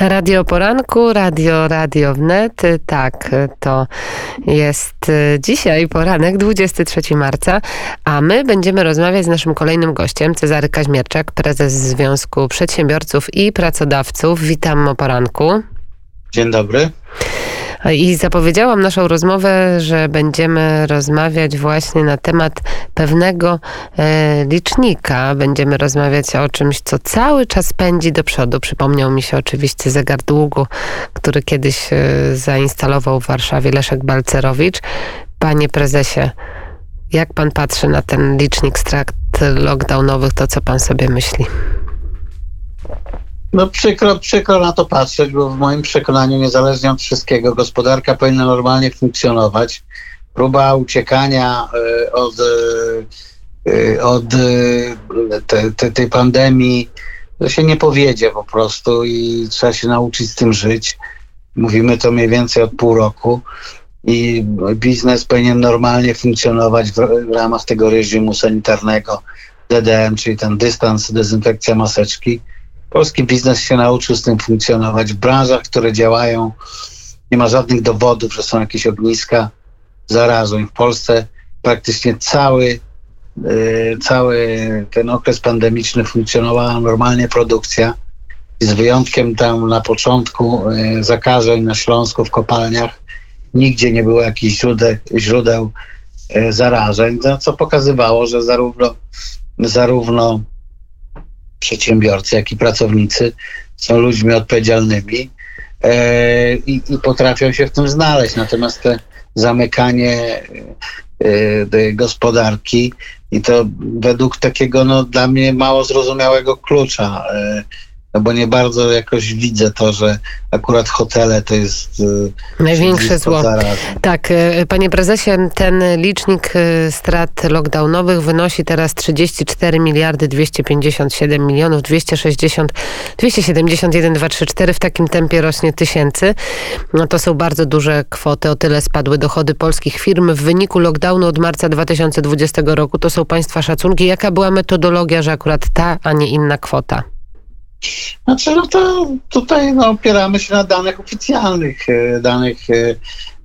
Radio Poranku, Radio Radio Wnet. Tak, to jest dzisiaj poranek, 23 marca, a my będziemy rozmawiać z naszym kolejnym gościem, Cezary Kaźmierczak, prezes Związku Przedsiębiorców i Pracodawców. Witam o poranku. Dzień dobry. I zapowiedziałam naszą rozmowę, że będziemy rozmawiać właśnie na temat pewnego e, licznika. Będziemy rozmawiać o czymś, co cały czas pędzi do przodu. Przypomniał mi się oczywiście zegar długu, który kiedyś e, zainstalował w Warszawie Leszek Balcerowicz. Panie prezesie, jak pan patrzy na ten licznik strat lockdownowych, to co pan sobie myśli? No przykro, przykro na to patrzeć, bo w moim przekonaniu, niezależnie od wszystkiego, gospodarka powinna normalnie funkcjonować. Próba uciekania y, od, y, od y, te, te, tej pandemii to się nie powiedzie po prostu i trzeba się nauczyć z tym żyć. Mówimy to mniej więcej od pół roku i biznes powinien normalnie funkcjonować w, w ramach tego reżimu sanitarnego DDM, czyli ten dystans, dezynfekcja maseczki Polski biznes się nauczył z tym funkcjonować. W branżach, które działają, nie ma żadnych dowodów, że są jakieś ogniska zarażeń. W Polsce praktycznie cały, yy, cały ten okres pandemiczny funkcjonowała normalnie produkcja. Z wyjątkiem tam na początku yy, zakażeń na Śląsku w kopalniach nigdzie nie było jakichś źródeł, źródeł yy, zarażeń, co pokazywało, że zarówno, zarówno przedsiębiorcy, jak i pracownicy są ludźmi odpowiedzialnymi e, i, i, potrafią się w tym znaleźć. Natomiast te zamykanie e, gospodarki i to według takiego no, dla mnie mało zrozumiałego klucza. No bo nie bardzo jakoś widzę to, że akurat hotele to jest y, największe zło. Tak, y, panie prezesie, ten licznik y, strat lockdownowych wynosi teraz 34 miliardy 257 milionów 260 271 234 w takim tempie rośnie tysięcy. No to są bardzo duże kwoty, o tyle spadły dochody polskich firm w wyniku lockdownu od marca 2020 roku. To są państwa szacunki. Jaka była metodologia, że akurat ta, a nie inna kwota? Znaczy, no to tutaj no, opieramy się na danych oficjalnych, e, danych, e,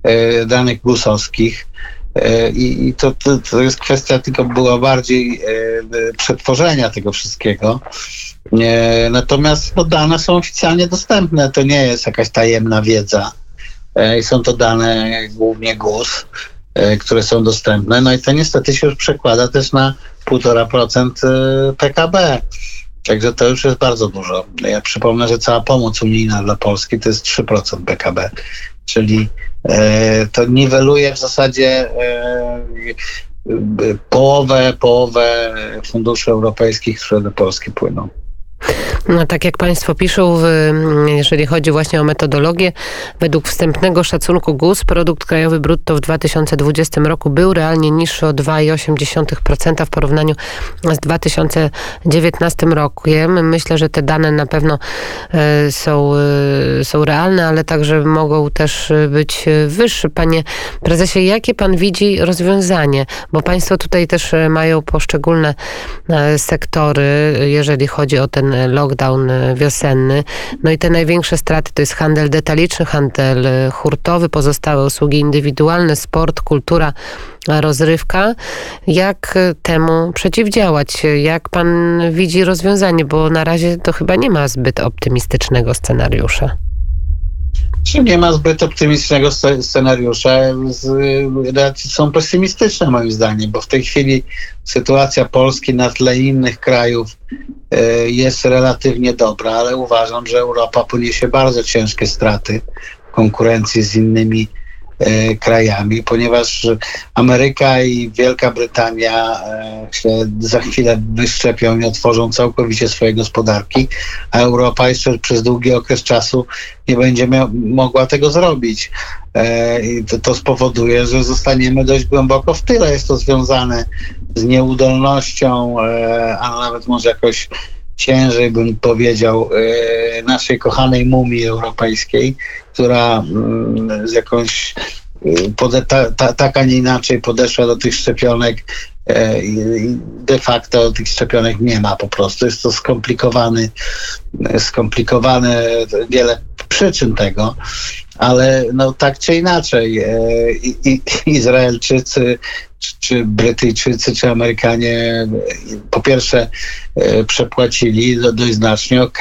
e, danych gusowskich. I, i to, to, to, jest kwestia tylko była bardziej przetworzenia tego wszystkiego. Natomiast no, dane są oficjalnie dostępne, to nie jest jakaś tajemna wiedza. Są to dane głównie GUS, które są dostępne. No i to niestety się już przekłada też na 1,5% PKB. Także to już jest bardzo dużo. Ja przypomnę, że cała pomoc unijna dla Polski to jest 3% PKB, czyli e, to niweluje w zasadzie e, połowę, połowę funduszy europejskich, które do Polski płyną. No, tak jak Państwo piszą, jeżeli chodzi właśnie o metodologię, według wstępnego szacunku GUS produkt krajowy brutto w 2020 roku był realnie niższy o 2,8% w porównaniu z 2019 rokiem. Myślę, że te dane na pewno e, są, e, są realne, ale także mogą też być wyższe. Panie prezesie, jakie pan widzi rozwiązanie? Bo Państwo tutaj też mają poszczególne e, sektory, jeżeli chodzi o ten lockdown wiosenny. No i te największe straty to jest handel detaliczny, handel hurtowy, pozostałe usługi indywidualne, sport, kultura, rozrywka. Jak temu przeciwdziałać? Jak pan widzi rozwiązanie? Bo na razie to chyba nie ma zbyt optymistycznego scenariusza. Nie ma zbyt optymistycznego scenariusza. Reakcje są pesymistyczne moim zdaniem, bo w tej chwili sytuacja Polski na tle innych krajów jest relatywnie dobra, ale uważam, że Europa poniesie bardzo ciężkie straty w konkurencji z innymi E, krajami, ponieważ Ameryka i Wielka Brytania e, się za chwilę wyszczepią i otworzą całkowicie swoje gospodarki, a Europa jeszcze przez długi okres czasu nie będzie mogła tego zrobić. E, I to, to spowoduje, że zostaniemy dość głęboko w tyle. Jest to związane z nieudolnością, a nawet może jakoś ciężej bym powiedział, naszej kochanej mumii europejskiej, która mm, z jakąś pode, ta, ta, tak, a nie inaczej podeszła do tych szczepionek i de facto tych szczepionek nie ma po prostu. Jest to skomplikowany, skomplikowane wiele przyczyn tego, ale no tak czy inaczej i, Izraelczycy czy Brytyjczycy, czy Amerykanie po pierwsze przepłacili dość znacznie, ok.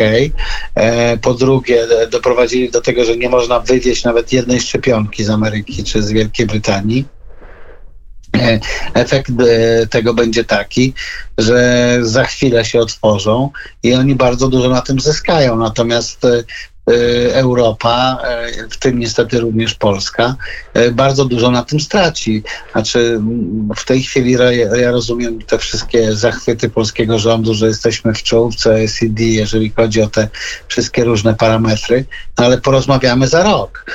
Po drugie doprowadzili do tego, że nie można wywieźć nawet jednej szczepionki z Ameryki czy z Wielkiej Brytanii. Efekt tego będzie taki, że za chwilę się otworzą i oni bardzo dużo na tym zyskają. Natomiast Europa, w tym niestety również Polska, bardzo dużo na tym straci. Znaczy, w tej chwili ja rozumiem te wszystkie zachwyty polskiego rządu, że jesteśmy w czołówce OECD, jeżeli chodzi o te wszystkie różne parametry, ale porozmawiamy za rok.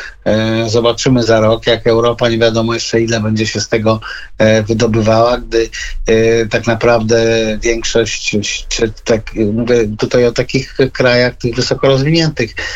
Zobaczymy za rok, jak Europa nie wiadomo jeszcze ile będzie się z tego wydobywała, gdy tak naprawdę większość, czy tak, mówię tutaj o takich krajach, tych wysoko rozwiniętych,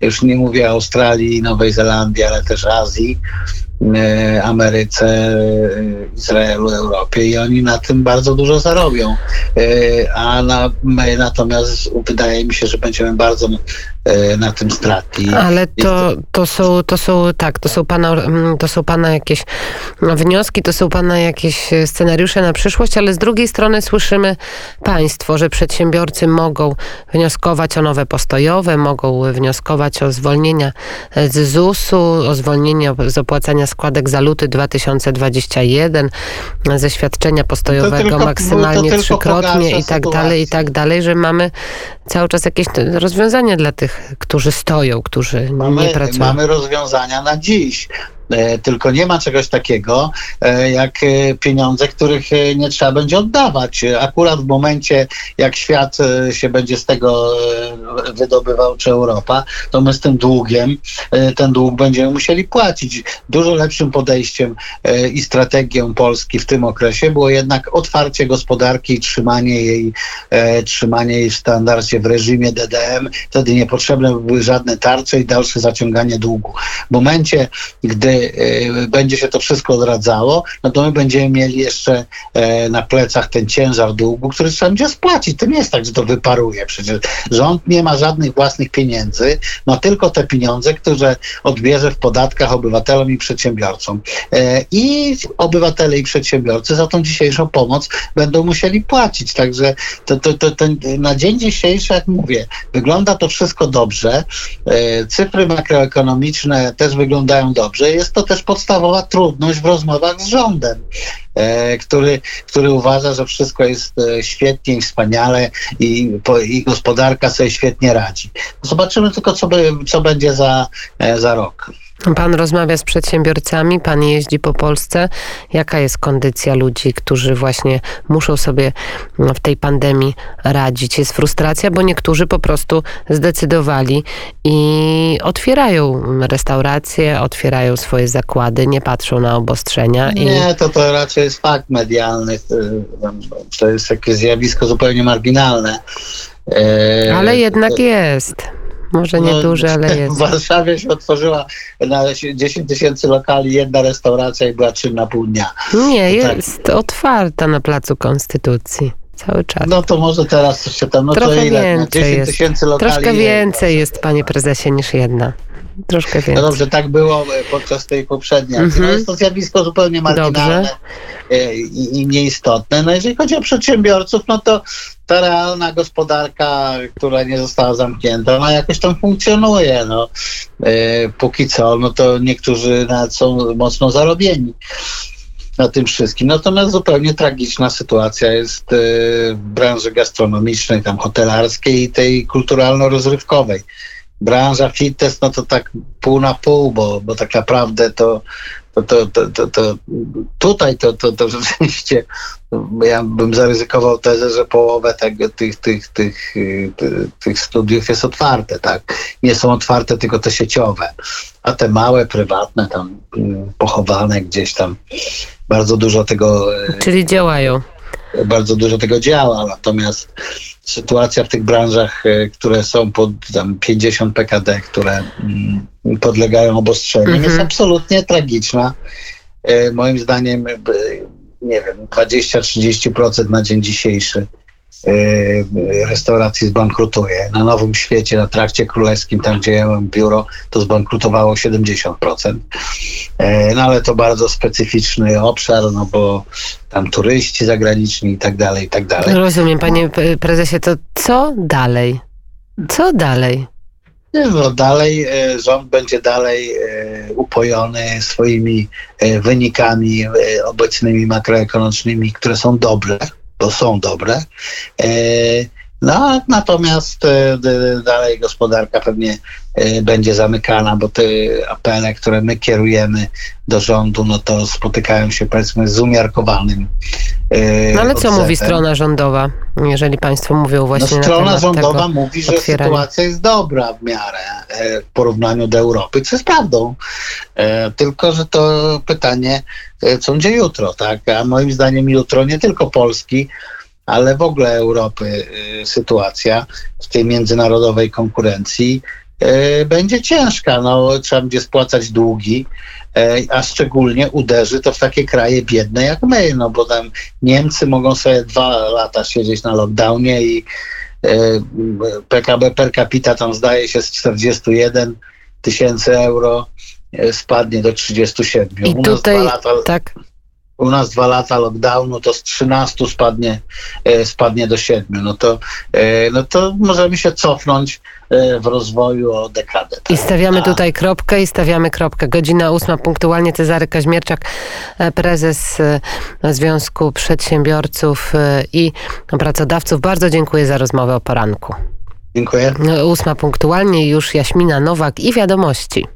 już nie mówię o Australii, Nowej Zelandii, ale też Azji, Ameryce, Izraelu, Europie i oni na tym bardzo dużo zarobią. A na, my natomiast wydaje mi się, że będziemy bardzo na tym stratni. Ale to, to, są, to są, tak, to są, pana, mm, to są pana jakieś wnioski, to są pana jakieś scenariusze na przyszłość, ale z drugiej strony słyszymy państwo, że przedsiębiorcy mogą wnioskować o nowe postojowe, mogą wnioskować o zwolnienia z ZUS-u, o zwolnienie z opłacania składek za luty 2021, ze świadczenia postojowego tylko, maksymalnie trzykrotnie i tak sytuację. dalej, i tak dalej, że mamy cały czas jakieś rozwiązania dla tych którzy stoją, którzy mamy, nie pracują. Mamy rozwiązania na dziś. E, tylko nie ma czegoś takiego e, jak e, pieniądze, których nie trzeba będzie oddawać. Akurat w momencie, jak świat się będzie z tego wydobywał, czy Europa, to my z tym długiem, ten dług będziemy musieli płacić. Dużo lepszym podejściem i strategią Polski w tym okresie było jednak otwarcie gospodarki i trzymanie jej, trzymanie jej w standardzie, w reżimie DDM. Wtedy niepotrzebne były żadne tarcze i dalsze zaciąganie długu. W momencie, gdy będzie się to wszystko odradzało, no to my będziemy mieli jeszcze e, na plecach ten ciężar długu, który trzeba będzie spłacić. To nie jest tak, że to wyparuje. Przecież rząd nie ma żadnych własnych pieniędzy, ma tylko te pieniądze, które odbierze w podatkach obywatelom i przedsiębiorcom. E, I obywatele i przedsiębiorcy za tą dzisiejszą pomoc będą musieli płacić. Także to, to, to, to na dzień dzisiejszy, jak mówię, wygląda to wszystko dobrze. E, cyfry makroekonomiczne też wyglądają dobrze. Jest jest to też podstawowa trudność w rozmowach z rządem, e, który, który uważa, że wszystko jest e, świetnie i wspaniale i, i gospodarka sobie świetnie radzi. Zobaczymy tylko, co, by, co będzie za, e, za rok. Pan rozmawia z przedsiębiorcami, pan jeździ po Polsce. Jaka jest kondycja ludzi, którzy właśnie muszą sobie w tej pandemii radzić? Jest frustracja, bo niektórzy po prostu zdecydowali i otwierają restauracje, otwierają swoje zakłady, nie patrzą na obostrzenia. Nie, to, to raczej jest fakt medialny. To jest jakieś zjawisko zupełnie marginalne. Ale jednak jest. Może nie no, duże, ale jest. W Warszawie się otworzyła na 10 tysięcy lokali jedna restauracja i była trzy na pół dnia. Nie, tak. jest otwarta na Placu Konstytucji cały czas. No to może teraz coś się tam, no Trochę to ile? Więcej 10 tysięcy lokali. Troszkę więcej jest, panie prezesie, niż jedna. Troszkę więcej. No dobrze, tak było e, podczas tej poprzedniej akcji. No mhm. jest to zjawisko zupełnie marginalne e, i, i nieistotne. No jeżeli chodzi o przedsiębiorców, no to ta realna gospodarka, która nie została zamknięta, ona jakoś tam funkcjonuje. No. E, póki co, no to niektórzy nawet są mocno zarobieni na tym wszystkim. Natomiast zupełnie tragiczna sytuacja jest w branży gastronomicznej, tam hotelarskiej i tej kulturalno-rozrywkowej. Branża fitness, no to tak pół na pół, bo, bo tak naprawdę to to, to, to, to, tutaj to, to, to rzeczywiście ja bym zaryzykował tezę, że połowę tego, tych, tych, tych, tych studiów jest otwarte, tak? Nie są otwarte tylko te sieciowe, a te małe, prywatne, tam pochowane gdzieś tam, bardzo dużo tego... Czyli działają. Bardzo dużo tego działa, natomiast sytuacja w tych branżach, e, które są pod tam 50 PKD, które mm, podlegają obostrzeniu, Mhm. jest absolutnie tragiczna. E, Moim zdaniem, b- nie wiem, 20-30% na dzień dzisiejszy e, restauracji zbankrutuje. Na Nowym Świecie, na Trakcie Królewskim, tam gdzie ja mam biuro, to zbankrutowało 70%. E, No ale to bardzo specyficzny obszar, no bo tam turyści zagraniczni i tak dalej, i tak dalej. Rozumiem, panie p- prezesie, to co dalej? Co dalej? No dalej e, rząd będzie dalej e, upojony swoimi e, wynikami e, obecnymi makroekonomicznymi, które są dobre, bo są dobre. E, No, natomiast e, dalej gospodarka pewnie e, będzie zamykana, bo te apele, które my kierujemy do rządu, no to spotykają się powiedzmy z umiarkowanym. e, No ale co mówi strona rządowa, jeżeli państwo mówią No, właśnie na strona temat rządowa tego? mówi, że otwierania. sytuacja jest dobra w miarę w porównaniu do Europy, co jest prawdą. Tylko, że to pytanie, co będzie jutro, tak? A moim zdaniem jutro nie tylko Polski, ale w ogóle Europy e, sytuacja w tej międzynarodowej konkurencji e, będzie ciężka. No, trzeba będzie spłacać długi, e, a szczególnie uderzy to w takie kraje biedne jak my, no bo tam Niemcy mogą sobie dwa lata siedzieć na lockdownie i PKB per capita tam zdaje się z 41 tysięcy euro spadnie do 37. I u, tutaj- lata, Tak, u nas dwa lata lockdownu to z 13 spadnie, e, spadnie do 7. No to, e, no to możemy się cofnąć e, w rozwoju o dekadę. i tak? stawiamy A- tutaj kropkę i stawiamy kropkę. Godzina ósma, punktualnie Cezary Kaźmierczak, prezes Związku Przedsiębiorców i Pracodawców. Bardzo dziękuję za rozmowę o poranku. Dziękuję. Ósma punktualnie już Jaśmina Nowak i wiadomości.